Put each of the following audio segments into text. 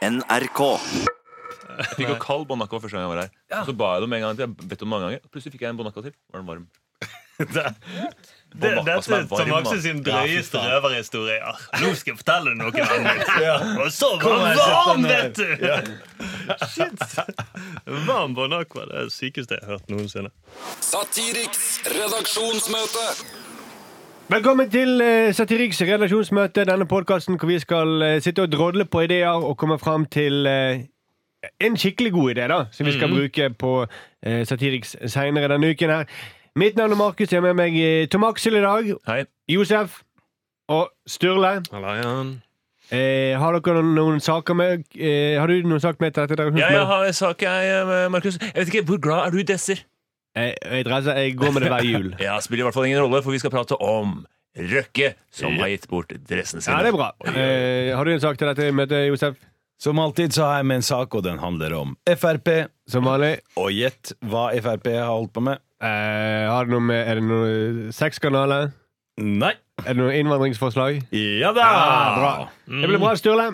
NRK. Jeg fikk jo kald Bon første gang jeg var her. Og så ba jeg dem en gang til. Jeg bedt om mange ganger. Plutselig fikk jeg en Bon til. Var den varm? Det, Bon Aqua dette som er er varm, Tom Aksel da. sin drøyeste røverhistorie. Nå skal jeg fortelle noe, annet. Og så var Kom den varm, vet du! Shit. Varm Bon Aqua. Det er det sykeste jeg har hørt noensinne. Satiriks redaksjonsmøte. Velkommen til uh, Satiriks redaksjonsmøte, denne podkasten hvor vi skal eh, sitte og drodle på ideer og komme fram til eh, en skikkelig god idé, da, som vi skal bruke på Satiriks seinere denne uken her. Mitt navn er Markus, jeg har med meg eh, Tom Aksel i dag, Hei. Josef og Sturle. Halla, Jan. Eh, har dere noen, saker med eh, Har du noen sak med til dette? Ja, jeg har en sak, jeg, eh, Markus. Jeg vet ikke, Hvor glad er du i desser? Eh, jeg, dresser, jeg går med det hver jul. Ja, spiller i hvert fall ingen rolle, for vi skal prate om Røkke, som har gitt bort dressene sine. Ja, det er bra. Eh, har du en sak til dette møtet, Josef? Som alltid så har jeg med en sak, og den handler om Frp. Som vanlig. Og gjett hva Frp har holdt på med. Eh, har det noe med, er det noe sexkanaler? Nei. Er det noe innvandringsforslag? Ja da! bra. Det blir bra, Sturle.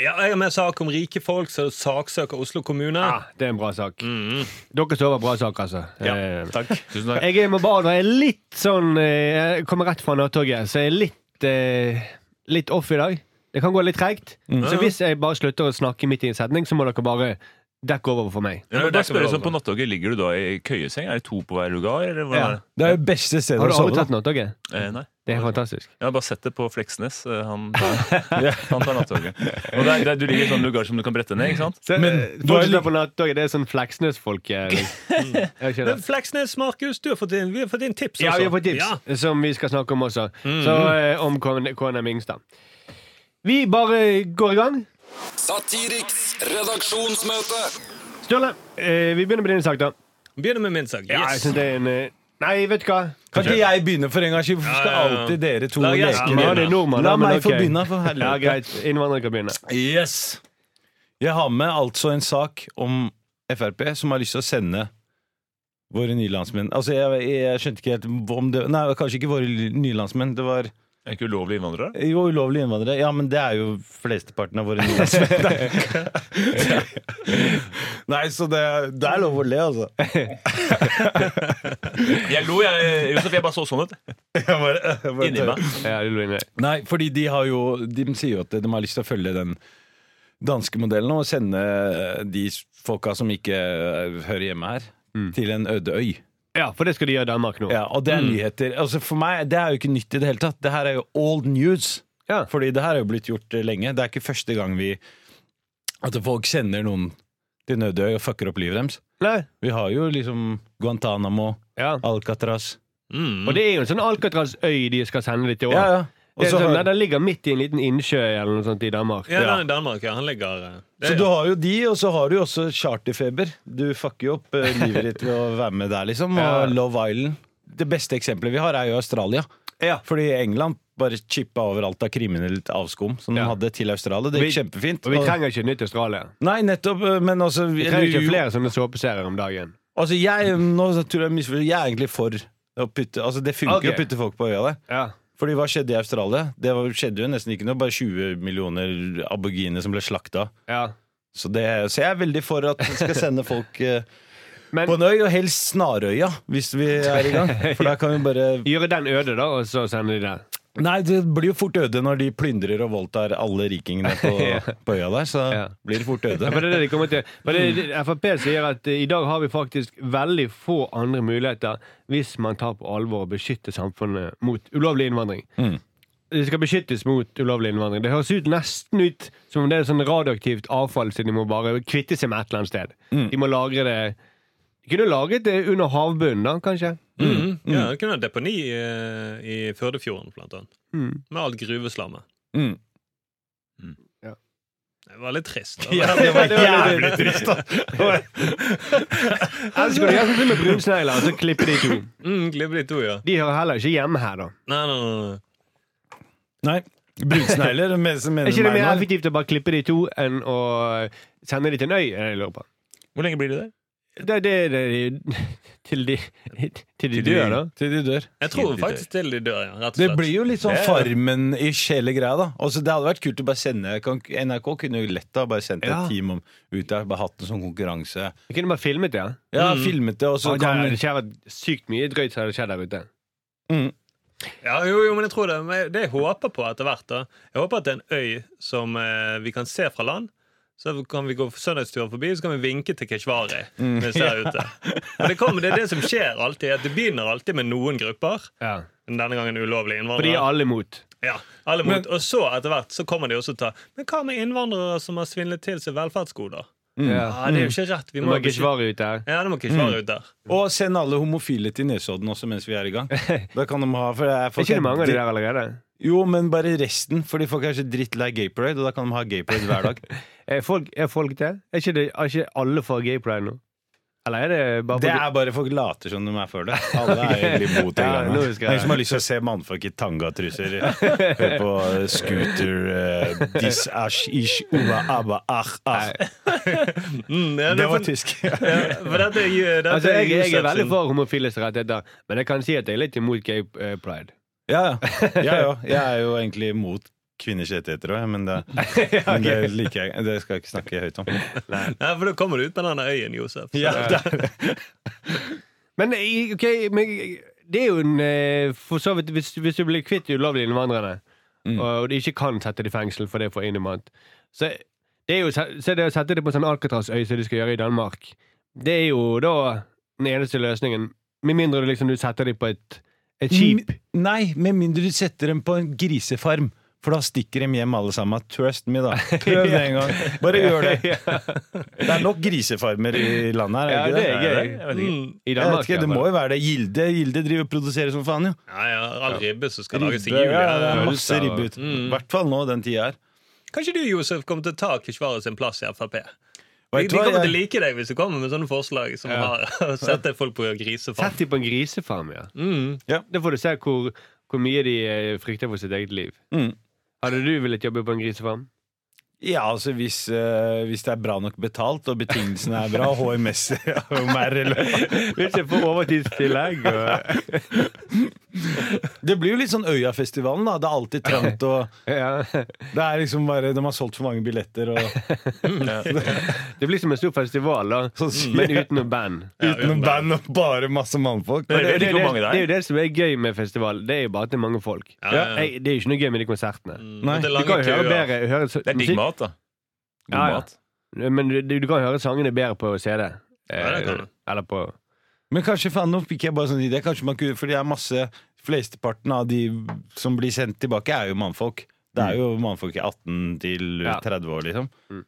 Ja, jeg har med sak om rike folk som saksøker Oslo kommune. Ja, det er en bra sak. Dere sover bra sak, altså. Ja, Eh, takk. Tusen takk. jeg må bare er litt sånn eh, Jeg kommer rett fra nattoget, så jeg er litt, eh, litt off i dag. Det kan gå litt treigt. Så hvis jeg bare slutter å snakke midt i en setning, så må dere bare dekke over for meg. Ja, men spør spørre sånn, På nattoget ligger du da i køyeseng? Er det to på hver lugar? Eller Ja. er det? Det er jo beste stedet Har du aldri tatt nattoget? Eh, nei. Det er fantastisk. Ja, bare sett det på Fleksnes. Eh, Han tar, han tar nattoget. Og det er, er, du ligger i sånn lugar som du kan brette ned, ikke sant? Så, Men eh, du har på nattoget, det er sånn Fleksnes-folk. Men Fleksnes, Markus, du har fått inn, vi har fått inn tips også. Ja, vi har fått tips Ja. som vi skal snakke om også. Så eh, om KN- KNM Ingstad. Vi bare går i gang. Satiriks redaksjonsmøte. Sturle, eh, vi begynner med din sak, da. Begynner med min sak. Yes. Ja, jeg synes det er en eh, Nei, vet du hva? Kan ikke jeg begynne for en gangs skyld? Hvorfor skal Ja, ja, ja. alltid dere to leke? begynne. Ja, det La meg få begynne, for Ja, greit. Innvandrere kan begynne. Yes. Jeg har med altså en sak om Frp som har lyst til å sende våre nye landsmenn Altså, jeg, jeg skjønte ikke helt om det Nei, kanskje ikke våre nye landsmenn. Det var Er ikke ulovlige innvandrere? jo ulovlige innvandrere. Ja, men det er jo flesteparten av våre innvandrere. Nei, så det, det er lov å le, altså. Jeg lo, jeg, Josef. Jeg bare så sånn ut. Inni meg. Ja. Nei, fordi de har jo De sier jo at de har lyst til å følge den danske modellen og sende de folka som ikke eh, hører hjemme her, til en øde øy. Ja, for det skal de gjøre i Danmark nå. Ja, og det er nyheter. Altså For meg, det er jo ikke nytt i det hele tatt. Det her er jo old news. Ja. Fordi det her er jo blitt gjort eh, lenge. Det er ikke første gang vi At folk sender noen til Nødøy og fucker opp livet deres. Nei. Vi har jo liksom Guantánamo, Ja. Alcatraz Mm. Og det er jo en sånn Alcatraz-øy de skal sende litt til òg. Ja, ja. Og Det så sånn, har- nei, den ligger midt i en liten innsjø eller noe sånt i Danmark. Ja, Ja. den i Danmark, ja. Han ligger eh, det, Så du har jo de, og så har du jo også charterfeber. Du fucker jo opp eh, livet ditt ved å være med der, liksom. Ja. Og Love Island. Det beste eksempelet vi har, er jo Australia. Ja. Fordi England bare chippa overalt av kriminelt avskom som Ja. de hadde til Australia. Det gikk Vi- kjempefint. Og vi trenger ikke nytt Australia. Nei, nettopp, eh, men altså Vi trenger ikke flere sånne såpeserier om dagen. Altså, jeg, nå tror jeg, misforstår- jeg er egentlig for å putte Altså, det funker Ok. å putte folk på øya der. Ja. Fordi hva skjedde i Australia? Det var, skjedde jo nesten ikke noe. Bare 20 millioner aboriginer som ble slakta. ja. Så, det, så jeg er veldig for at vi skal sende folk eh, Men på en øy, og helst Snarøya, hvis vi er i gang. For da kan vi bare gjøre den øde, da, og så sende de der. Nei, det blir jo fort øde når de plyndrer og voldtar alle rikingene på, på øya der. Så Ja. blir det fort øde. Ja, det det de det, det, Frp sier at eh, i dag har vi faktisk veldig få andre muligheter hvis man tar på alvor å beskytte samfunnet mot ulovlig innvandring. Mm. De skal beskyttes mot ulovlig innvandring. Det høres ut nesten ut som om det er sånn radioaktivt avfall, så de må bare kvitte seg med et eller annet sted. Mm. De må lagre det De kunne laget det under havbunnen, da, kanskje. Mm. Ja, det kunne ha deponi i, i Førdefjorden, blant annet. Mm. Med alt gruveslammet. Mm. Det var litt trist. da. Ja, det var jævlig trist, da. Ellers kunne de gjøre sånn med brunsnegler, og så klippe de to. Mm, Klippe de to, ja. De hører heller ikke hjemme her, da. Nei, nei, nei, nei. Nei. Brunsnegler? Er ikke det mer effektivt å bare klippe de to enn å sende de til en øy? Jeg lurer på. Hvor lenge blir de der? Det, det, det, til de, til de dør, da. Til de dør. Jeg tror Til faktisk til de dør, ja. Rett og Det blir jo litt sånn Farmen-ish hele greia, da. Også, det hadde vært kult å bare sende NRK kunne jo lett ha bare sendt et team om, ut der, bare hatt en sånn konkurranse. Vi kunne bare filmet det. Ja. Ja, Mm. filmet det, og så kan det skjer sykt mye drøyt som hadde skjedd der ute. mm. Ja, jo, jo, men jeg tror det, det jeg håper på etter hvert da Jeg håper at det er en øy som eh, vi kan se fra land. Så kan vi gå søndagstur forbi, så kan vi vinke til Keshvari Mm. mens det er ute. Og det, kommer, det er det som skjer alltid. At Det begynner alltid med noen grupper. Ja. Denne gangen ulovlige innvandrere. de er alle imot. Ja, alle mot. Og så etter hvert så kommer de også til å ta Men hva med innvandrere som har svindlet til seg velferdsgoder? Ja. Ja, Det er jo ikke rett. Vi må må Keshvari ut der. Ja, det må Keshvari ut der. Og send alle homofile til Nesodden også mens vi er i gang. Da kan de ha for det er, Er ikke det mange av de er- der allerede? Jo, men bare resten, for de får kanskje drittlei gay parade, og da kan de ha gay parade hver dag. Er folk, er folk det? Er ikke, det, er ikke alle for gay pride nå? Eller er det bare Det er bare folk later som de er for det. Alle er egentlig mot det. Ja. Det er som har lyst til å se mannfolk i tangatruser høre på eh, scooter uh, Dis ash ish uva abba ach ach. Mm, ja, Det var for- tysk. Ja, dette, dette Altså, jeg, jeg er veldig sin- for homofiles rettigheter, men jeg kan si at jeg er litt imot gay eh, pride. Ja, ja. ja, ja. Jeg er jo egentlig mot kvinners rettigheter òg, men, det, men det liker jeg. Det skal jeg ikke snakke høyt om. Nei, for da kommer du ut med denne øyen, Josef. Ja, Men, ok, men det er jo en eh, For så vidt, hvis, hvis du blir kvitt de ulovlige innvandrerne, Mm. og de ikke kan sette det i fengsel for det for innemat, så det er jo så det å sette det på en sånn Alcatraz-øy som de skal gjøre i Danmark, det er jo da den eneste løsningen. Med mindre du liksom du setter dem på et, et skip. Nei, med mindre du setter dem på en grisefarm. For da stikker de hjem alle sammen. Trust me, da. Prøv det en gang. Bare gjør det. Det er nok grisefarmer i landet her. Ja, det er gøy. Jeg. Mm. I Jeg vet ikke, det må jo være det. Gilde, Gilde driver og produserer som faen, jo. Ja, ja, all ribbe som skal lages i Ribbe, jul. ja, Ja, det er masse ribbe ut. I Mm. hvert fall nå, den tida her. Kanskje du, Josef, kommer til å ta Keshvaret sin plass i Frp? De, de kommer til å like deg hvis du kommer med sånne forslag som har setter folk på grisefarm. Sett dem på en grisefarm, ja. Mm. Da får du se hvor, hvor mye de eh, frykter for sitt eget liv. Mm. Hadde du villet jobbe på en grisefarm? Ja, altså hvis, eh, hvis det er bra nok betalt, og betingelsene er bra, HMS om er relevant. Hvis jeg får overtidstillegg og Det blir jo litt sånn Øyafestivalen, da. Det er alltid trangt og. Det er liksom bare De har solgt for mange billetter og Det blir som en stor festival, da. Men uten noe band. Ja, Uten noe band og bare masse mannfolk. Men det, det, det det er jo det som er gøy med festival. Det er jo bare at det er mange folk. Ja, ja, ja. Jeg, det er jo ikke noe gøy med de konsertene. Mm. Nei, Du kan jo høre bedre høre, Det er digg mat, da. God Ja, ja. mat. Men du, du kan høre sangene bedre på CD. Ja, det kan du. Eh, Eller på Men kanskje faen, nå fikk jeg bare sånn idé. Kanskje man kunne, For det er masse Flesteparten av de som blir sendt tilbake, er jo mannfolk. Det er jo mannfolk i 18 til 30 år, liksom. Mm.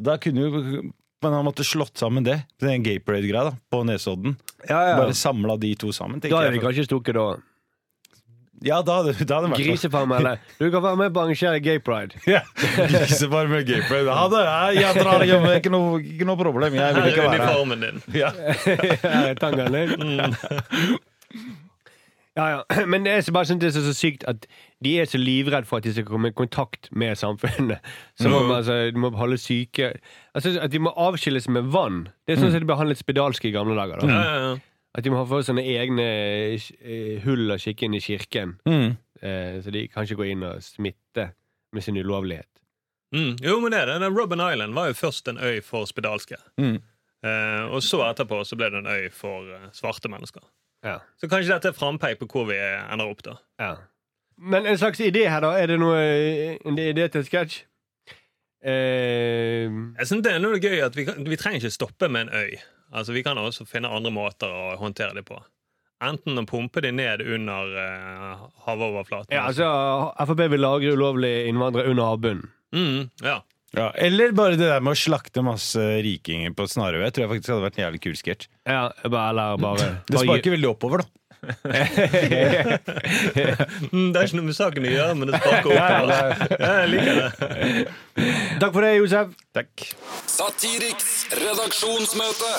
Da kunne jo men han måtte slått sammen det, den gay parade-greia, da, på Nesodden. Ja, Bare samla de to sammen, Da hadde vi jeg. kanskje stukket da. Ja, da hadde, da hadde det vært sånn. Grisefarm, eller Du kan være med på å arrangere gay pride. Ja. Grisebar med gay pride Ha det! Jeg, jeg drar hjem, ikke noe, ikke noe problem. Jeg vil Her ikke er være her. uniformen din. Ja. Ja, tangaen din. Ja, ja. Men det er så bare sånn, det er så, så sykt at de er så livredd for at de skal komme i kontakt med samfunnet. Så må man, altså, de må holde syke altså, At de må avskilles med vann. Det er sånn som de behandlet spedalske i gamle dager. Ja, ja, ja. At de må ha for sånne egne eh, hull å kikke inn i kirken. Mm. Eh, så de kan ikke gå inn og smitte med sin ulovlighet. Mm. Jo, men det er det. Robben Island var jo først en øy for spedalske. Mm. Eh, og så etterpå så ble det en øy for eh, svarte mennesker. Ja. Så kanskje dette er frampeik på hvor vi ender opp, da. Ja. Men en slags idé her, da? Er det noe en idé til en sketsj? Eh, Jeg synes det er noe gøy at vi, vi trenger ikke stoppe med en øy. Altså Vi kan også finne andre måter å håndtere det på. Enten å pumpe de ned under uh, havoverflaten. ja, altså, Frp vil lagre ulovlige innvandrere under havbunnen. mm, ja. Ja, eller bare det der med å slakte masse rikinger på Snarøy. Jeg tror jeg faktisk hadde vært en jævlig kul sketsj. Ja, bare, eller bare Det bare- sparker veldig oppover, da. Mm, det er ikke noe med saken å gjøre, men det sparker opp. Jeg liker det. Takk for det, Josef. Takk. Satiriks redaksjonsmøte.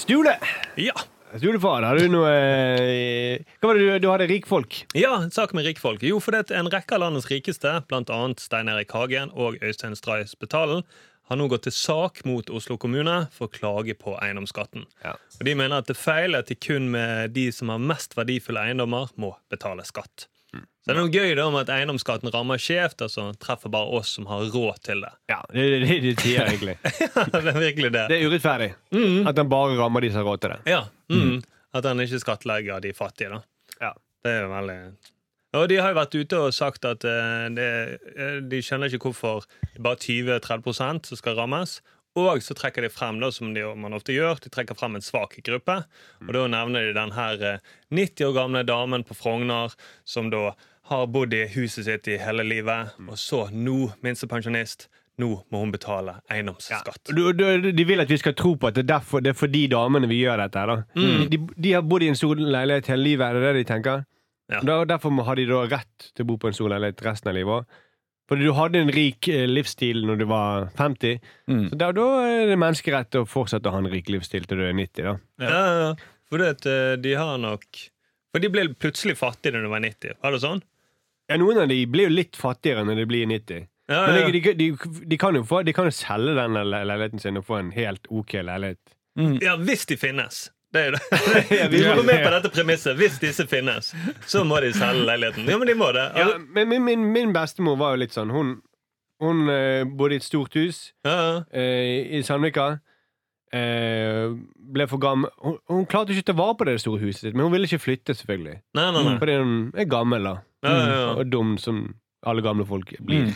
Stule! Ja. Stulefar, har du noe eh, Hva var det du, du hadde? Rikfolk? Ja, en sak med rikfolk. Jo, fordi er en rekke av landets rikeste, annet Stein Erik Hagen og Øystein Stray Spetalen, har nå gått til sak mot Oslo kommune for å klage på eiendomsskatten. Ja. Og De mener at det er feil at de kun med de som har mest verdifulle eiendommer, må betale skatt. Mm. Så det er noe gøy da om at eiendomsskatten rammer skjevt, altså treffer bare oss som har råd til det. Ja, det er det de sier, egentlig. ja, det er virkelig det. Det er urettferdig at den bare rammer de som har råd til det. Ja, mm. At han ikke skattlegger de fattige, da. Ja. Det er jo veldig Og de har jo vært ute og sagt at eh, det, eh, de skjønner ikke hvorfor det bare 20-30 som skal rammes. Og så trekker de frem, da, som de, man ofte gjør, de trekker frem en svak gruppe. Og da nevner de den her eh, 90 år gamle damen på Frogner som da har bodd i huset sitt i hele livet, og så nå minstepensjonist. Nå må hun betale eiendomsskatt. Du, du, de vil at vi skal tro på at det er, derfor, det er for de damene vi gjør dette. da. Da. De, de har bodd i en stor leilighet hele livet, er det det de tenker? Ja. Da, derfor har de da rett til å bo på en stor leilighet resten av livet òg. Fordi du hadde en rik eh, livsstil når du var 50, Mm. så da, da er det menneskerett å fortsette å ha en rik livsstil til du er 90. da. Ja, ja, ja. For du at eh, de har nok For de ble plutselig fattige når de var 90. Var det sånn? Ja, Noen av de blir jo litt fattigere når de blir 90. Ja, Men ja. de, de, de, de, kan jo få, de kan jo selge den leiligheten sin og få en helt OK leilighet. ja, hvis de finnes. Det er jo det. Vi må gå med på dette premisset. Hvis disse finnes, så må de selge leiligheten. Ja, men de må det. Ja, men min, min, min bestemor var jo litt sånn. Hun, hun eh, bodde i et stort hus Ja, ja. eh, i Sandvika. Eh, ble for gammel hun, hun klarte ikke å ta vare på det store huset sitt, men hun ville ikke flytte, selvfølgelig. Nei, nei, nei. Fordi hun er gammel da Ja, ja, ja. og dum, som alle gamle folk blir.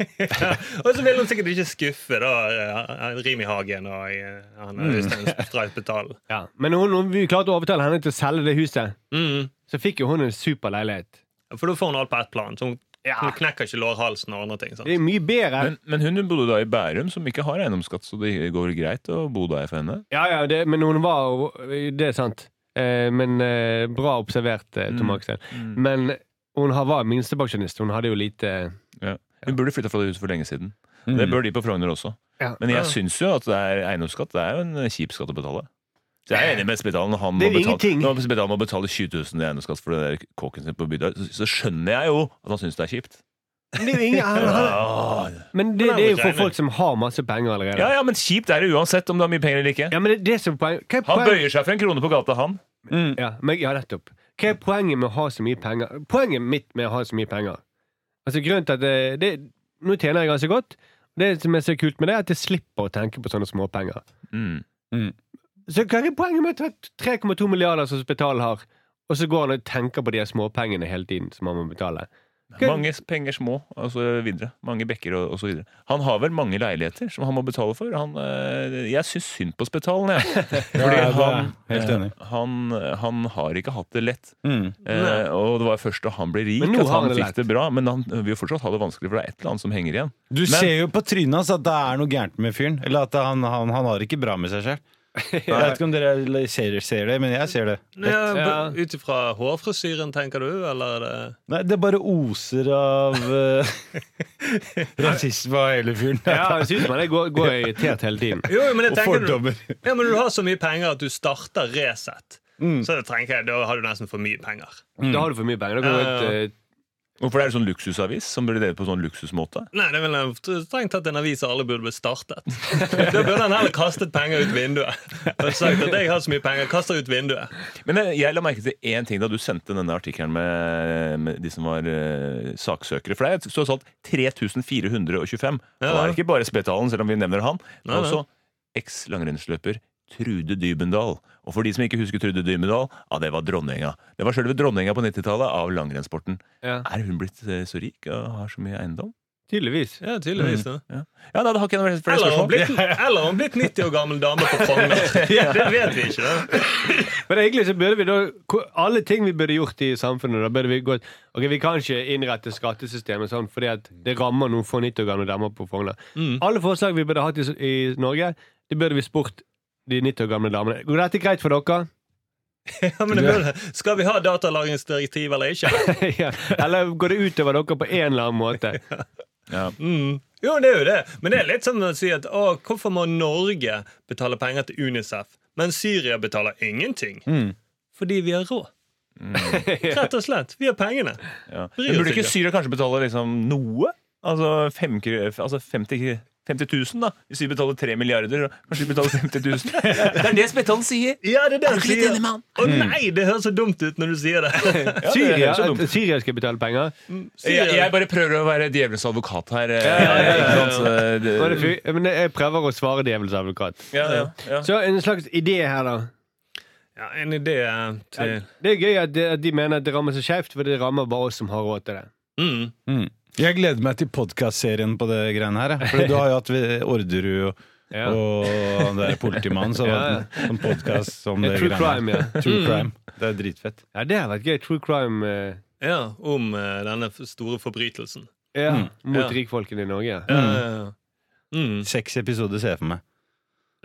Og så vil hun sikkert ikke skuffe da eh, Rimi Hagen og eh, han Øystein Streit Betalen. Ja. Men hun, hun, vi klarte å overtale henne til å selge det huset. Mm. Så fikk jo hun en super leilighet. For da får hun alt på ett plan. Så hun, Ja. hun knekker ikke lårhalsen og andre ting. Det er mye bedre. Men, men hun bodde da i Bærum, som ikke har eiendomsskatt, så det går greit å bo der for henne. Ja, ja, det, men hun var Det er sant. Eh, men eh, bra observert, eh, Tom Mm. Mm. Men hun var minstepensjonist. Hun hadde jo lite Ja. Hun burde flytta fra det huset for lenge siden. Mm. Det bør de på Frogner også. Men jeg syns jo at det er eiendomsskatt Det er jo en kjip skatt å betale. Så jeg er enig med Spetalen. Han må betale, når Spetalen må betale 20 000 i eiendomsskatt for det der kåken sin på Bydal, så, skjønner jeg jo at han syns det er kjipt. Men det ingen, han, han, Ja, men det, det er jo for folk som har masse penger allerede. ja, ja, men kjipt er det uansett om du har mye penger eller ikke. Ja, men det, det som poen, er Han bøyer seg for en krone på gata, han. Mm. ja, men, ja, nettopp. Hva er poenget med å ha så mye penger? Poenget mitt med å ha så mye penger Altså grunnen til at det, det, Nå tjener jeg ganske godt. Det som er så kult med det, er at jeg slipper å tenke på sånne småpenger. Mm. Så hva er poenget med å ta 3,2 milliarder som Spetalen har, og så går han og tenker på de småpengene hele tiden som han må betale? Mange penger små, og så videre. Mange bekker og, og så videre. Han har vel mange leiligheter som han må betale for. Han, eh, jeg syns synd på Spetalen, jeg. Fordi Ja, han, helt enig. eh, han, han har ikke hatt det lett. Mm. Eh, og det var først da han ble rik at han han det fikk det bra. Men han vil jo fortsatt ha det vanskelig, for det er et eller annet som henger igjen. Du Men- ser jo på trynet hans at det er noe gærent med fyren. Eller at han, han, han har det ikke bra med seg selv. Jeg vet ikke om dere ser, ser det, men jeg ser det. Ja. Ut ifra hårfrisyren, tenker du, eller er det Nei, det bare oser av uh, rasisme av hele fyren. Ja, det synes man det er- går, i tet hele tiden. Jo, men jeg Og tenker du, ja, men du har så mye penger at du starter Resett. Mm. Så det trenger jeg, da har du nesten for mye penger. Da har du for mye penger. Da går du ut, Hvorfor er det sånn luksusavis som blir delt på sånn luksusmåte? Nei, det er vel en- strengt tatt en avis alle burde blitt startet. Da burde han heller kastet penger ut vinduet. Og sagt at jeg har så mye penger, kaster ut vinduet. Men eh, jeg la merke til én ting da du sendte denne artikkelen med, med de som var uh, saksøkere. For det er tross alt 3425. Og det er ikke bare Spetalen, selv om vi nevner han. Men også eks-langrennsløper Trude Dybendal. Og for de som ikke husker Trude Dybendal, ja, det var dronninga. Det var selve dronninga på 90-tallet av langrennssporten. ja. Er hun blitt eh, så rik og har så mye eiendom? Tydeligvis. Ja, tydeligvis. mm. Ja, Ja, da, har ikke noe flere Eller har hun spørsmål. blitt, eller blitt 90 år gammel dame på Frogner. Det vet vi ikke. da. Men egentlig så burde vi da Alle ting vi burde gjort i samfunnet, da burde vi gått Ok, Vi kan ikke innrette skattesystemet sånn fordi at det rammer noen få 90 år gamle damer på Frogner. Mm. Alle forslag vi burde hatt i, i Norge, det burde vi spurt de 90 år gamle damene. Går dette greit for dere? Ja, men det burde, skal vi ha datalagringsdirektiv eller ikke? ja. Eller går det utover dere på en eller annen måte? Ja. Mm. Jo, det er jo det. Men det er litt som å si at å, hvorfor må Norge betale penger til Unicef, men Syria betaler ingenting? Mm. Fordi vi har råd. Rett og slett. Vi har pengene. Ja. Men burde ikke ikke. Syria kanskje betale liksom noe? Altså, fem, altså 50 kr- 50 000, da. Hvis vi betaler 3 milliarder, kanskje vi betaler 50 000. Det er det Spetalen sier! Ja, det er det han Er sier. Å oh. Nei, det høres så dumt ut når du sier det. Ja, Syria, Syria skal betale penger. Jeg, jeg bare prøver å være djevelens advokat her. eh, ja, ja, ja. Men jeg prøver å svare djevelens advokat. Ja, ja, ja. Så en slags idé her, da. Ja, en idé til Det er gøy at de, at de mener at det rammer så skjevt, for det rammer bare oss som har råd til det. mm. Mm. Jeg gleder meg til podkastserien på det greiene her. jeg. For du har jo hatt Orderud og, Ja. og han der politimannen som Ja, har hatt en podkast om det True greiene crime, ja. True Mm. crime. Det er dritfett. Ja, det har vært gøy. True crime eh, Ja, om eh, denne store forbrytelsen. ja, Mm. mot Ja. rikfolkene i Norge. Ja, ja, ja. Mm. Seks episoder ser jeg for meg.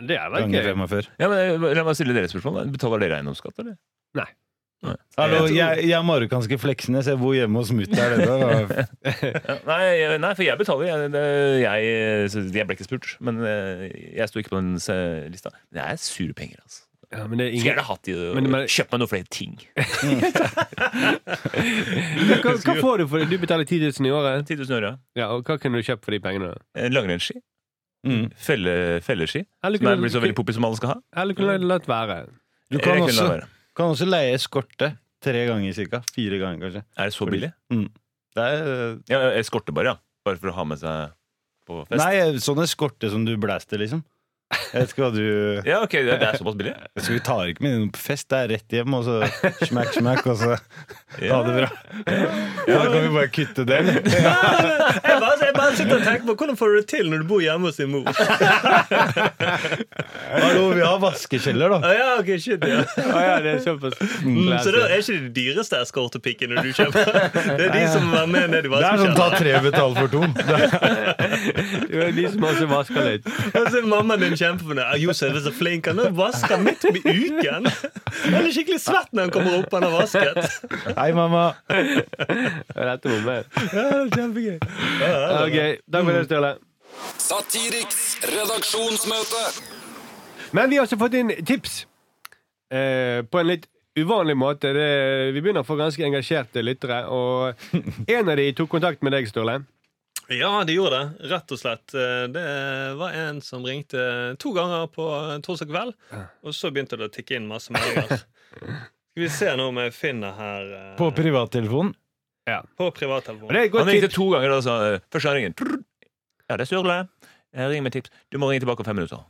Det er vel gøy. Ja, men eh, La meg stille dere et spørsmål. Betaler dere eiendomsskatt, eller? Hallo, Jeg jeg, er marokkanske Fleksnes. Jeg bor hjemme hos mutter'n. Ja, nei, nei, for jeg betaler. Jeg, det- jeg, jeg ble ikke spurt, men eh, jeg sto ikke på den lista. Det er sure penger, altså. Ja, men det er Skulle ingen... gjerne hatt de og Men- meg noen flere ting. hva, hva får du for det? Du betaler 10 000 i året. 10 000 øre. Ja, og hva kunne du kjøpt for de pengene? Langrennsski. Mm. Felle, felleski. Eller Som er blitt så veldig poppis som alle skal ha. eller kunne du latt være? Du kan også. Kan også leie eskorte tre ganger cirka. Fire ganger, kanskje. Er det så billig? Det er Ja, Eskorte bare, ja. Bare for å ha med seg på fest? Nei, sånn eskorte som du blæster, liksom. Jeg vet ikke hva du Ja, ok, det, det er såpass billig? Så vi tar ikke med noen på fest. Det er rett hjem, og så smack, smack, og så ha det bra. Ja, da kan vi bare kutte det, eller? Jeg sitter og tenker på Hvordan får du det til når du bor hjemme hos din mor? Hallo, vi har vaskekjeller, da. Ah, ja, ok, shit, ja. Ah, ja, det er såpass. Mm, så det er ikke de dyreste eskortepikkene du kjøper? Det er de som er med ned i Det er sånn ta vaskekjelleren? tre, betal for to. Det er de som også vasker litt. Og så er mammaen din kjempefornøyd. Ah, Josef er så flink. Han vasker midt i uken. Han er skikkelig svett når han kommer opp. Han har vasket. Hei, mamma. Ja, Dette må med. Ja, kjempegøy. Ok, takk for det, Sturle. Satiriks redaksjonsmøte. Men vi har også fått inn tips. Eh, på en litt uvanlig måte. Det, vi begynner å få ganske engasjerte lyttere. Og en av de tok kontakt med deg, Sturle. Ja, de gjorde det. Rett og slett. Eh, Det var en som ringte to ganger på torsdag kveld. Og så begynte det å tikke inn masse meldinger. Skal vi se nå om jeg finner her eh, På privattelefonen. På Og privattelefonen. Han ringte to ganger og sa eh, Først han ringer. Ja, det er Sturle. Jeg ringer med tips. Du må ringe tilbake om fem minutter.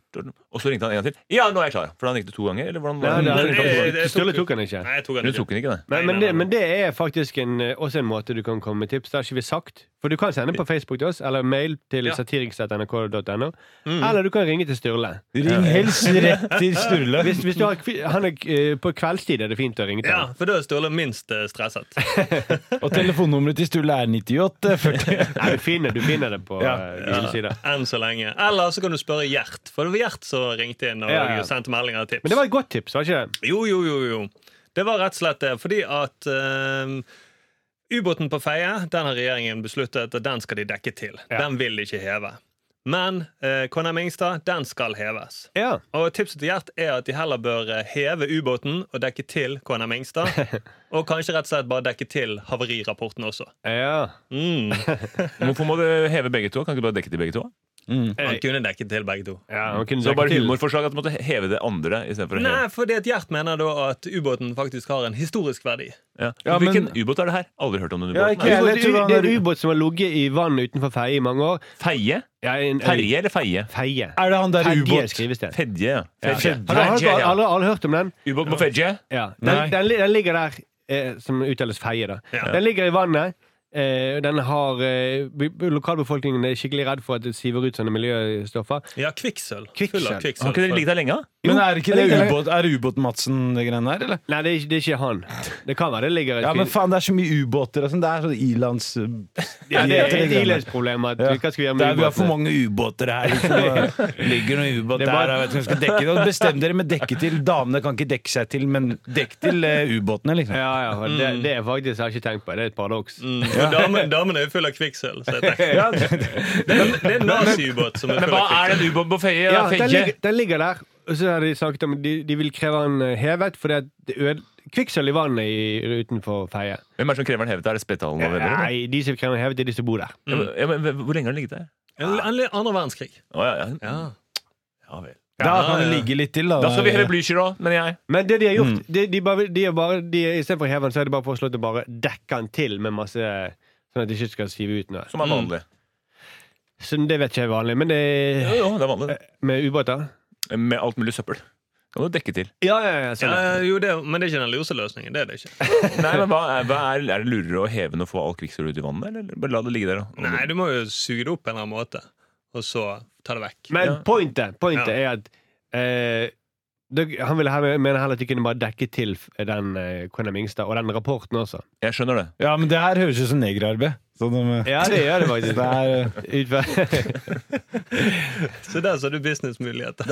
Og så ringte han en gang til. Ja, nå er jeg klar. For han ringte to ganger. Eller hvordan var det? Nei, Sturle tok han ikke. Nei, jeg tok han ikke. tok den ikke, Nei, men, det, men det er faktisk en, eh, også en måte du kan komme med tips. Det har ikke vi sagt. For du kan sende på Facebook til oss, eller mail til Ja. satiriks.nrk.no. Mm. Eller du kan ringe til Sturle. Ring helst rett til Sturle. Hvis, hvis du har, han er, eh, på kveldstid er det fint å ringe til Ja, for da er Sturle minst eh, stresset. Og telefonnummeret til Sturle er 98 40. Nei, du finner, du finner det på Ja. eh, dine sider. Enn så lenge. Eller så kan du spørre Gjert, for det var Gjert som ringte inn og Ja, ja. sendte meldinger og tips. Men det var et godt tips, var ikke det? Jo, jo, jo, jo. Det var rett og slett det. Fordi at eh, ubåten på Feie, den har regjeringen besluttet at den skal de dekke til. Ja. Den vil de ikke heve. Men eh, KNM Ingstad, den skal heves. Ja. Og tipset til Gjert er at de heller bør eh, heve ubåten og dekke til KNM Ingstad. og kanskje rett og slett bare dekke til havarirapporten også. ja. Mm. Hvorfor må du heve begge to? Kan ikke du bare dekke til begge to? Mm. Han kunne dekket til begge to. ja man kunne Så bare humorforslag at du måtte heve det andre For Nei, fordi at Gjert mener da at ubåten faktisk har en historisk verdi. ja. Ja, men- Hvilken ubåt er det her? Aldri hørt om den ubåten. Det er han en ubåt som har ligget i vannet utenfor Feie i mange år. Feie? Ja, en, Ferje eller feie? Feie. Er det han der ubåt? Fedje, ja. Ja. Fedje. Har aldri hørt om den? Ubåt på Fedje? Ja. Den, den, den ligger der, eh, som uttales Feie, da. Ja. Den ligger i vannet. Eh, den har eh, Lokalbefolkningen er skikkelig redd for at det siver ut sånne miljøstoffer. Ja, kvikksølv. Kvikksølv. Full av Har ikke det ligget der lenge? da? Men er ikke det det ubåt, er ubåt-Madsen, det greiene der, eller? Nei, det er, ikke- det er ikke han. Det kan være det ligger et Ja, men faen, det er så mye ubåter og sånn. Det er sånn ilands... ja, det er et ilandsproblem. at Ja. Hva skal vi gjøre Det er, vi har for ubåtene? mange ubåter her. Liksom. Det ligger noen ubåt Det er der. bare- og vet skal dekke det. Bestem dere med dekke til. Damene kan ikke dekke seg til, men dekk til eh, ubåtene, liksom. Ja, ja, og det, det er faktisk jeg har ikke tenkt på. Det er et paradoks. Mm. Og damen, damen er jo full av kvikksølv. Så jeg tenker, Ja, det, det er en naziubåt som er Men full hva av er kvikksølv. den ubåten på Feie? Ja, Ja, den, ligger, den ligger der. Og så har de snakket om de, de vil kreve den eh, hevet fordi at det øde kvikksølv i vannet i, utenfor Feie. Hvem er det som krever den hevet? Er det Spetalen og venner? Nei, de som krever den hevet, er de som bor der. Mm. ja, men Hvor lenge har den ligget der? Andre verdenskrig. Oh, ja, ja. Ja. ja vel. Da kan ja, det ligge litt til, da. Da skal vi heve Blücher òg, mener jeg. Men det de har gjort, Mm. de, de bare, de er bare, de, istedenfor å heve den, så er det bare foreslått å bare dekke den til med masse Sånn at de ikke skal sive ut noe. Som er Mm. vanlig. Så det vet ikke jeg er vanlig, men det Jo, jo, det er vanlig. med ubåter. Med alt mulig søppel. Kan du dekke til. Ja, ja, ja. Ja, jo, det, men det er ikke den loseløsningen. løsningen. Det er det ikke. Nei, men hva er, hva er, er det lurere å heve den og få all kvikksølvet ut i vannet, eller bare la det ligge der? da? Nei, du må jo suge det opp på en eller annen måte, og så ta det vekk. Men Ja. pointet, pointet Ja. er at eh, Han ville mener heller at de kunne bare dekke til den eh, KNM Ingstad, og den rapporten også. Jeg skjønner det. Ja, men det her høres ut som negerarbeid. Så de, Ja, det gjør det faktisk. det er, Utfor- Så der så du businessmuligheter.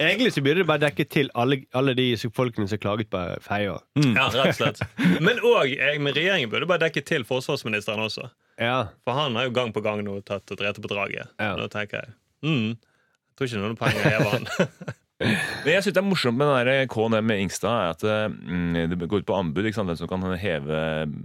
Egentlig så burde det bare dekke til alle, alle de folkene som klaget på Feier. Ja, rett og slett. Men òg med regjeringen burde bare dekke til forsvarsministeren også. Ja. For han har jo gang på gang nå tatt og drept på draget. Ja. Nå tenker jeg mm, tror ikke noen penger heve den. Det jeg synes det er morsomt med den der KNM med Ingstad, er at mm, det går ut på anbud ikke sant, hvem som kan heve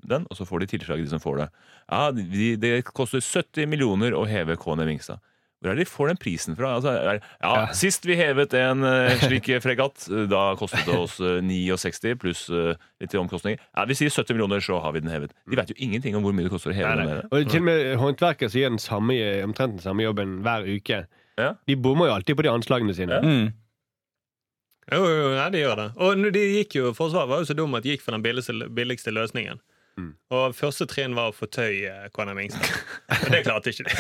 den, og så får de tilslag, de som får det. Ja, de, Det koster 70 millioner å heve KNM Ingstad. Hvor er det de får den prisen fra? Altså, er, ja, Sist vi hevet en eh, slik fregatt, eh, da kostet det oss eh, 69 pluss eh, litt omkostninger. Ja, Vi sier 70 millioner, så har vi den hevet. De vet jo ingenting om hvor mye det koster å heve Nei, den. nei. den. Og til og med håndverket gjør den samme, omtrent den samme jobben hver uke. Ja. De bommer jo alltid på de anslagene sine. mm. Jo, jo, nei, de gjør det. Og de gikk jo, Forsvaret var jo så dum at de gikk for den billigste, billigste løsningen. Mm. Og første trinn var å fortøye KNM Ingstad. Og det klarte ikke de.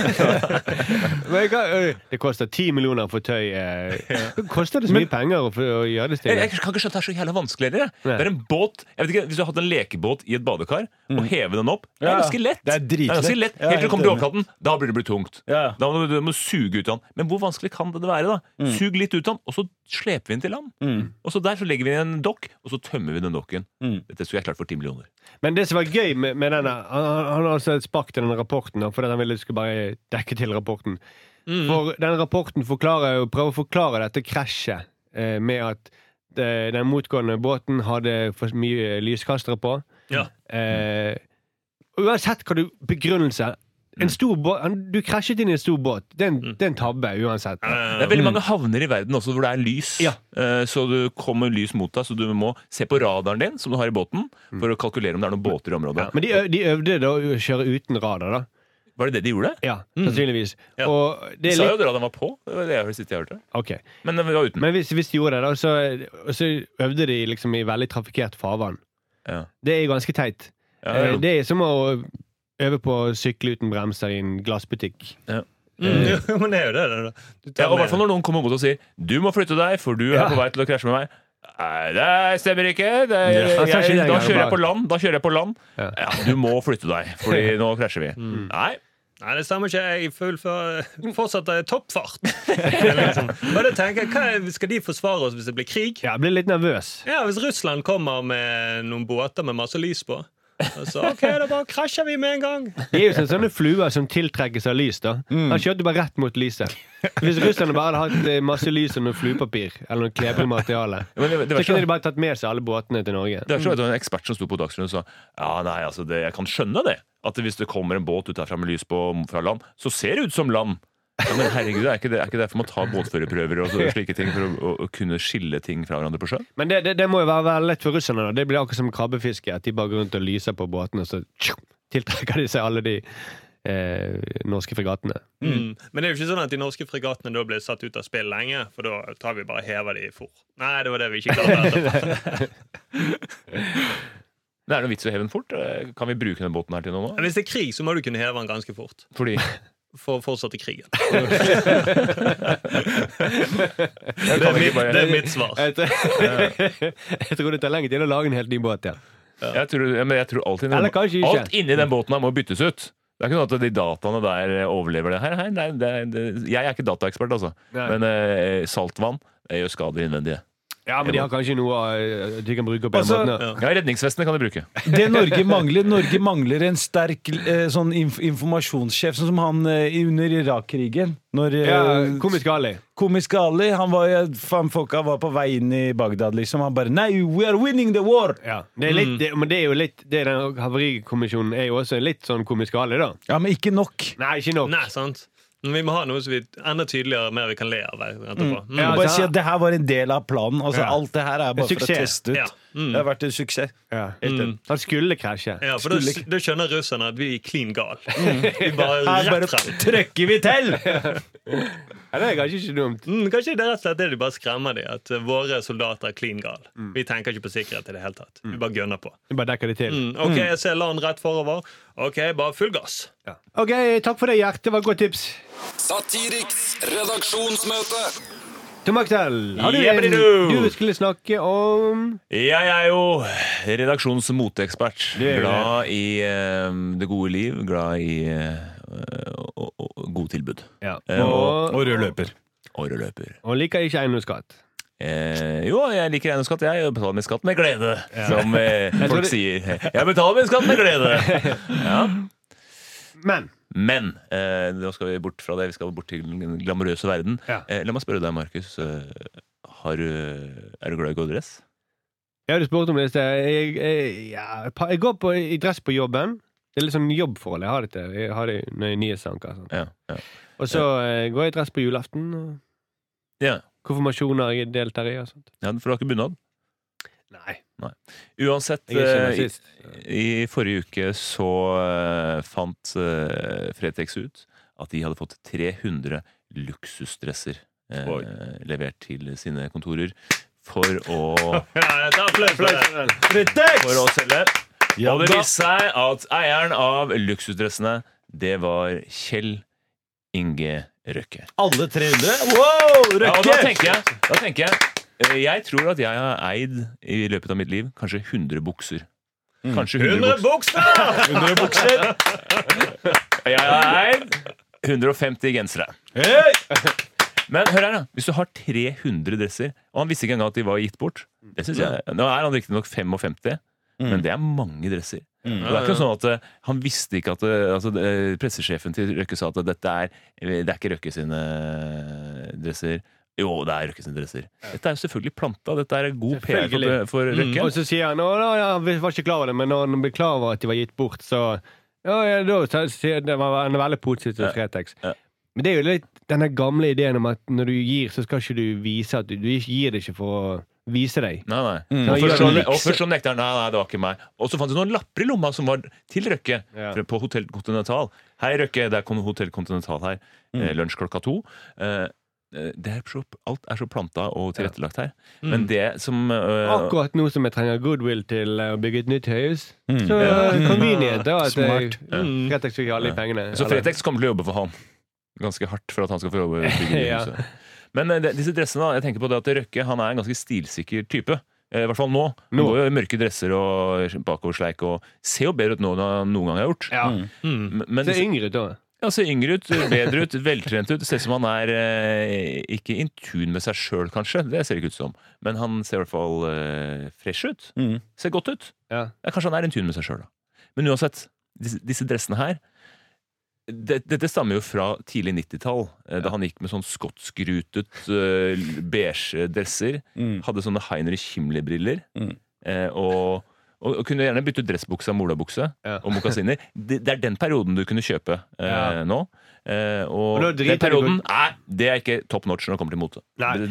Men det koster ti millioner å tøy. eh. Koster det så mye penger å, å gjøre det Jeg, jeg kan ikke skjønne at det er så jævla vanskelig heller. Det er en båt jeg vet ikke, Hvis du har hatt en lekebåt i et badekar og heve den opp, det er ganske lett. Det er dritlett. ganske lett. Helt til du kommer til overflaten. Da blir det blitt tungt. Ja. Da må du, du må suge ut av den. Men hvor vanskelig kan det være? da? Sug litt ut av den, og så sleper vi den til land. Mm. Og så der så legger vi en dokk, og så tømmer vi den dokken. Mm. Dette skulle jeg klart for 10 millioner. Men det som var gøy med, med denne Han, han har altså et spark til den rapporten fordi han ville skulle bare dekke til rapporten. Mm. For den rapporten forklarer, prøver å forklare dette krasjet eh, med at eh, den motgående båten hadde for mye lyskastere på. Ja. Eh, uansett hva du Begrunnelse. En stor båt, du krasjet inn i en stor båt. Det er en, det er en tabbe, uansett. Det er veldig mange havner i verden også hvor det er lys. Ja. Eh, Så du kommer lys mot deg, så du må se på radaren din som du har i båten, for å kalkulere om det er noen båter i området. Men de, øv, de øvde da å kjøre uten radar, da. Var det det de gjorde? Ja, sannsynligvis. Ja. Og De det er sa jo litt radaren den var på. Det var det jeg siste jeg hørte. Okay. Men den var uten. Men hvis, hvis de gjorde det, da, så, så øvde de liksom i veldig trafikkert farvann. Ja. Det er ganske teit. Ja, Eh, ja. Det er som å øve på å sykle uten bremser i en glassbutikk. mm, jo, men det er jo det. det, det. Ja, og hvert fall når noen kommer mot og sier 'du må flytte deg, for du er Ja. på vei til å krasje med meg'. Nei, det stemmer ikke. Det, Ja, jeg, er da kjører jeg på land. Da kjører jeg på land. Ja. Ja, du må flytte deg, Fordi nå krasjer vi. Nei. Nei, det stemmer ikke. Jeg fullfører fortsatt er toppfart. liksom. Og tenker hva er, Skal de forsvare oss hvis det blir krig? Ja, jeg blir litt nervøs. Ja, Hvis Russland kommer med noen båter med masse lys på, og så ok, da bare krasjer vi med en gang. De er jo sånne, sånne fluer som tiltrekkes av lys. da Han kjørte bare rett mot lyset. Hvis russerne bare hadde hatt eh, masse lys og noe fluepapir eller noe klebrig materiale, Men det, det, så kunne de bare tatt med seg alle båtene til Norge. det var ikke det en ekspert som sto på Dagsrevyen og sa Ja, nei, altså, det, jeg kan skjønne det. At hvis det kommer en båt ut herfra med lys på fra land, så ser det ut som land. Ja, men herregud, er ikke, det, er ikke derfor man tar båtførerprøver og så, slike ting for å, å, å kunne skille ting fra hverandre på sjøen? Men det, det, det må jo være veldig lett for russerne. da Det blir akkurat som krabbefiske. At de bare går rundt og lyser på båtene, og så tju, tiltrekker de seg alle de eh, norske fregattene. Mm. Men det er jo ikke sånn at de norske fregattene da blir satt ut av spill lenge, for da tar vi bare hever de i for. Nei, det var det vi ikke klarte. Det er noe vits i å heve den fort. Eh, Kan vi bruke denne båten her til noe nå? Hvis det er krig, så må du kunne heve den ganske fort. Fordi For å fortsette krigen. Det er mitt, det er mitt svar. Jeg tror, det tar lenge tid å lage en helt ny båt. Ja. Jeg tror, men jeg tror alt, inni den. Alt inni den båten her må byttes ut. Det er ikke noe at de dataene der overlever det her. her, nei, det, det, jeg er ikke dataekspert, altså. Nei. Men eh, saltvann gjør skader innvendige. Ja, men de har kanskje noe eh, de kan bruke på den Altså, måten. Ja. Ja, redningsvestene kan de bruke. Det Norge mangler Norge mangler en sterk eh, sånn inf informasjonssjef, sånn som han eh, under Irak-krigen. Når eh, Ja, Komisk Ali. Komiske Ali han var, jo- faen, Folka var på vei inn i Bagdad, liksom. Han bare Nei, we are winning the war! Ja. Det er litt, det, men det er jo litt det er den Havarikommisjonen er jo også litt sånn komisk Ali, da. Ja, men ikke nok. Nei, ikke nok. Nei, sant? Men vi må ha noe som vi enda tydeligere, mer vi kan le av etterpå. Mm. Ja, Bare altså, si at det her var en del av planen. Altså, Ja. Alt det her er bare for å teste ut. Ja. Mm. Det har vært en suksess. Ja. Mm. Han skulle krasje. Ja, for Skulle- da skjønner russerne at vi er clean gal. Vi bare Her bare trykker vi til! Ja, det er kanskje ikke dumt. Mm, kanskje det er rett og slett det de bare skremmer de At eh, våre soldater er clean gal. Vi tenker ikke på sikkerhet i det hele tatt. Vi bare gønner på. Vi bare dekker det til. Mm, ok, jeg ser land rett forover. Ok, bare full gass. Ja. OK, takk for det, Gjert. Det var et godt tips. Satiriks redaksjonsmøte. Tom Aksel, har du en du skulle snakke om Jeg er jo redaksjons moteekspert. Er Glad i eh, det gode liv. Glad i eh, og, og, gode tilbud. ja. Eh, og, Og rød løper. Og rød løper. og liker ikke eiendomsskatt. Eh, jo, jeg liker eiendomsskatt. Jeg betaler min skatt med glede, som eh, folk sier. Jeg betaler min skatt med glede! Ja. Men Men eh, nå skal vi bort fra det. Vi skal bort til den glamorøse verden. Ja. Eh, la meg spørre deg, Markus. Eh, har du, er du glad i å gå i dress? Ja, du spurte om det i sted. Jeg, jeg, ja, jeg går på, i dress på jobben. Det er litt sånn jobbforhold. Jeg har det til. Jeg har det når jeg er nyhetsanker. Sånn. Ja. ja. Og så eh, går jeg i dress på julaften. Og ja. konfirmasjoner jeg deltar i. Og sånt. ja for du har ikke bunad? Nei. Uansett, er ikke eh, i, i forrige uke så uh, fant uh, Fretex ut at de hadde fått 300 luksusdresser uh, levert til sine kontorer for å, for å selge. Ja, og det viste seg at eieren av luksusdressene, det var Kjell Inge Røkke. Alle 300? Wow, Ja, og da tenker jeg, da tenker jeg Jeg tror at jeg har eid i løpet av mitt liv kanskje 100 bukser. Kanskje 100 100 bukser. bukser! 100 bukser. Jeg har eid 150 gensere. Men hør her, da. Hvis du har 300 dresser Og han visste ikke engang at de var gitt bort. Det synes jeg, Nå er han riktignok 55, men det er mange dresser. Og det er ikke sånn at eh, Han visste ikke at eh, altså, eh, Pressesjefen til Røkke sa at dette er Det er ikke Røkke sine eh, dresser. Jo, det er Røkkes interesser. Dette er jo selvfølgelig planta. Dette er god PR for, for Røkke. Og så sier han å, ja, var ikke klar over det, men når han ble klar over at de var gitt bort, så ja, ja, da så- sier det var er veldig positiv. Fretex. Ja. Men det er jo litt denne gamle ideen om at når du gir, så skal ikke du vise at du, du gir det ikke for å vise deg. Nei, nei. Mm. Og først, så, og først så nekter han nei, nei, det var ikke meg. Og så fant du noen lapper i lomma som var til Røkke. Ja. På Hotell Continental. Hei, Røkke, det er Kon- Hotell Continental her. Eh, lunsj klokka to. Eh, det er så, alt er så planta og tilrettelagt her. Men det som uh, Akkurat nå som jeg trenger goodwill til eh, å bygge et nytt høyhus, Mm. så Ja. uh, convenient da at Smart. jeg- mm, Fretex fikk alle de pengene. Så Fretex kommer til å jobbe for han. Ganske hardt for at han skal få jobbe bygge Ja. huset. Men uh, disse dressene, da, jeg tenker på det at Røkke han er en ganske stilsikker type. Eh, I hvert fall nå. Han Nå. går jo i mørke dresser og bakoversleik og ser jo bedre ut nå enn han noen gang har gjort. Ja. Mm. Men- Men Ser yngre ut da. Ja, ser yngre ut, bedre ut, veltrent ut. Det ser ut som han er eh, ikke in tune med seg sjøl, kanskje. Det ser det ikke ut som. Men han ser i hvert fall eh, fresh ut. Mm. Ser godt ut. Ja. Ja, kanskje han er in tune med seg sjøl, da. Men uansett, disse, disse dressene her det, Dette stammer jo fra tidlig 90-tall, eh, da han gikk med sånn skotskrutet uh, beige dresser. Mm. Hadde sånne Heinrich Himmler-briller. Mm. eh, og, og, og kunne gjerne bytte ut dressbukse og molabukse Ja. og mokasiner. Det, det er den perioden du kunne kjøpe eh, Ja. nå. Eh, og Og den perioden du nei, det er ikke top notch når det kommer til mote.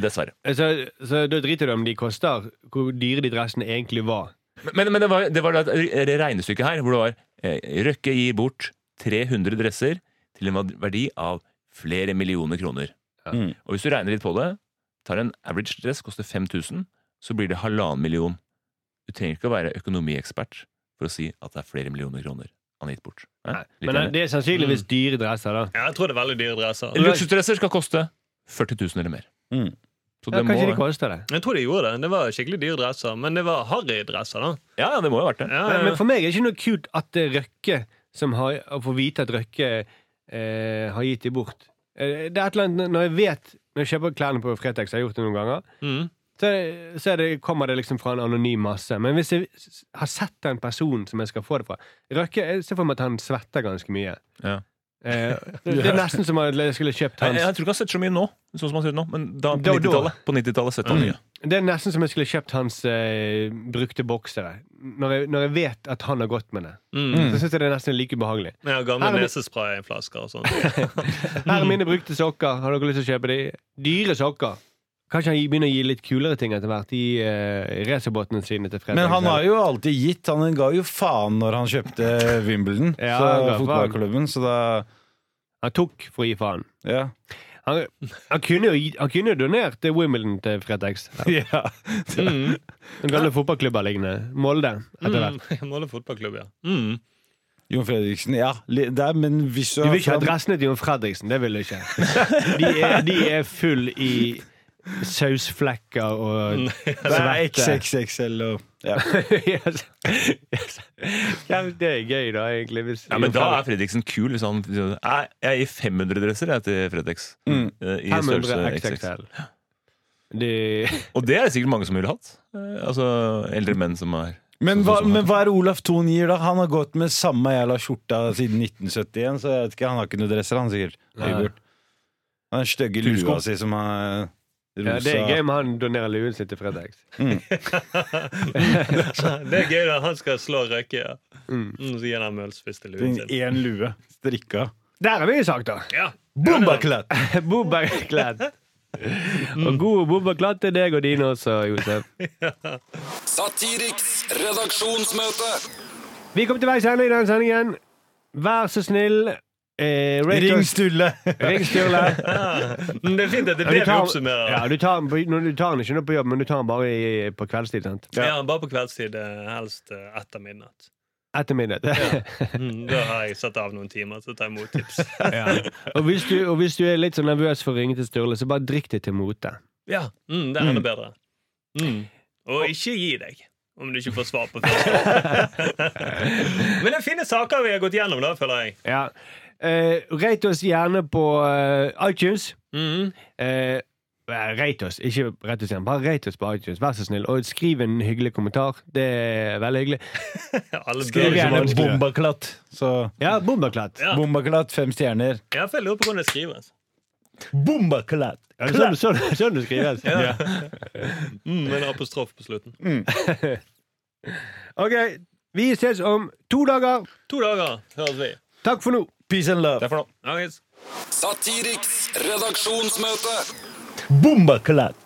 Dessverre. Så, så da driter du om de koster, hvor dyre de dressene egentlig var. Men, men det var, det var det et regnestykke her hvor det var eh, Røkke gir bort 300 dresser til en verdi av flere millioner kroner. Ja. Mm. Og hvis du regner litt på det, tar en average dress, koster 5000, så blir det halvannen million. Du trenger ikke å være økonomiekspert for å si at det er flere millioner kroner han har gitt bort. Nei? Men det er sannsynligvis dyre dresser, da. Ja, jeg tror det er veldig dyre dresser. Luksusdresser skal koste 40 000 eller mer. Mm. Så Ja, kanskje må, de koster det. Jeg tror de gjorde det. Det var skikkelig dyre dresser, men det var harry-dresser. da ja, ja, det må jo ha vært det. ja, Men, ja. men for meg er det ikke noe kult at det er Røkke som har Å få vite at Røkke eh, har gitt de bort. Eh, det er et eller annet Når jeg vet Når jeg kjøper klærne på Fretex, jeg har gjort det noen ganger, Mm. Så, så er det, kommer det liksom fra en anonym masse. Men hvis jeg har sett den personen som jeg skal få det fra Røkke, jeg ser for meg at han svetter ganske mye. Ja. Eh, det, det er nesten som at jeg skulle kjøpt hans jeg tror ikke han setter så mye nå, sånn som han ser ut nå. Men da, Da på da. 90-tallet på 90-tallet setter han mye. Det er nesten som jeg skulle kjøpt hans eh, brukte boksere. Når jeg, når jeg vet at han har gått med det. Mm. Så syns jeg det er nesten like ubehagelig. Ja, gamle nesespray i en flaske og sånn. Her er mine brukte sokker. Har dere lyst til å kjøpe de? Dyre sokker. Kanskje han begynner å gi litt kulere ting etter hvert i uh, racerbåtene sine til fredag. Men han har jo alltid gitt. Han ga jo faen når han kjøpte Wimbledon, Ja, så, fotballklubben, så da Han tok for å gi faen. Ja. Han, han, kunne jo, han kunne jo donert Wimbledon til Fretex. ja. Mm. Den gamle fotballklubber liggende. Molde, etter hvert. Mm. Molde fotballklubb, ja. Mm. Jon Fredriksen, ja. Der, men hvis Du vil ikke ha dressene til Jon Fredriksen. Det vil du ikke. De er, de er full i sausflekker og Det er XXXL og ja. yes. Yes. Ja, det er gøy, da, egentlig. Hvis Ja, men da er Fredriksen kul. Hvis han Nei, jeg gir 500 dresser til Fredriks. Mm. Eh, I 500. XXL. De, Og det er det sikkert mange som ville hatt. Eh, Altså eldre menn som er Men hva, men hva er Olaf Thon gir, da? Han har gått med samme jævla skjorta siden 1971, så jeg vet ikke, han har ikke noen dresser, han sikkert. Han har Den stygge lua si som er rosa. ja, det er gøy om han donerer luen sin til Fretex. Det er gøy da han skal slå Røkke. Ja. Mm. Mm, så gir han Møhls til luen sin. Én lue. Strikka. Der har vi sagt, da! Ja. Bombaklatt! Bobberkledd. Og god bombaklatt til deg og dine også, Josef. Satiriks redaksjonsmøte. Vi kom til veis ende i denne sendingen. Vær så snill, eh, Ring. Sturle! Ring Sturle. Men det er fint at det er det vi oppsummerer. Ja, du tar, den du tar den ikke nå på jobb, men du tar den bare i, på kveldstid. sant? Ja, bare på kveldstid. eh, Helst eh, etter midnatt. Etter midnatt. Mm, da har jeg satt av noen timer til å ta imot tips. ja. og, hvis du, og hvis du er litt så nervøs for å ringe til Sturle, så bare drikk det til mote. Ja, mm, Det er enda bedre. Mm. Og ikke gi deg om du ikke får svar på spørsmål. Men det er fine saker vi har gått gjennom, da, føler jeg. Ja. Eh, rate oss gjerne på eh, iTunes. Mm. Eh, rate oss, ikke rett og slett. Bare rate oss på iTunes, vær så snill. Og skriv en hyggelig kommentar. Det er veldig hyggelig. Alle Skriv gjerne bombaklatt. Så Ja, bomberklatt. Ja. bombaklatt, fem stjerner. Jeg følger på hvordan det skrives. Bombaklatt! Ja, sånn, sånn, sånn det skrives. Ja. Mm, med en apostrof på slutten. OK, vi ses om to dager. To dager høres vi. Takk for nå. Peace and love. Det for nå. Satiriks redaksjonsmøte. Bombaklatt!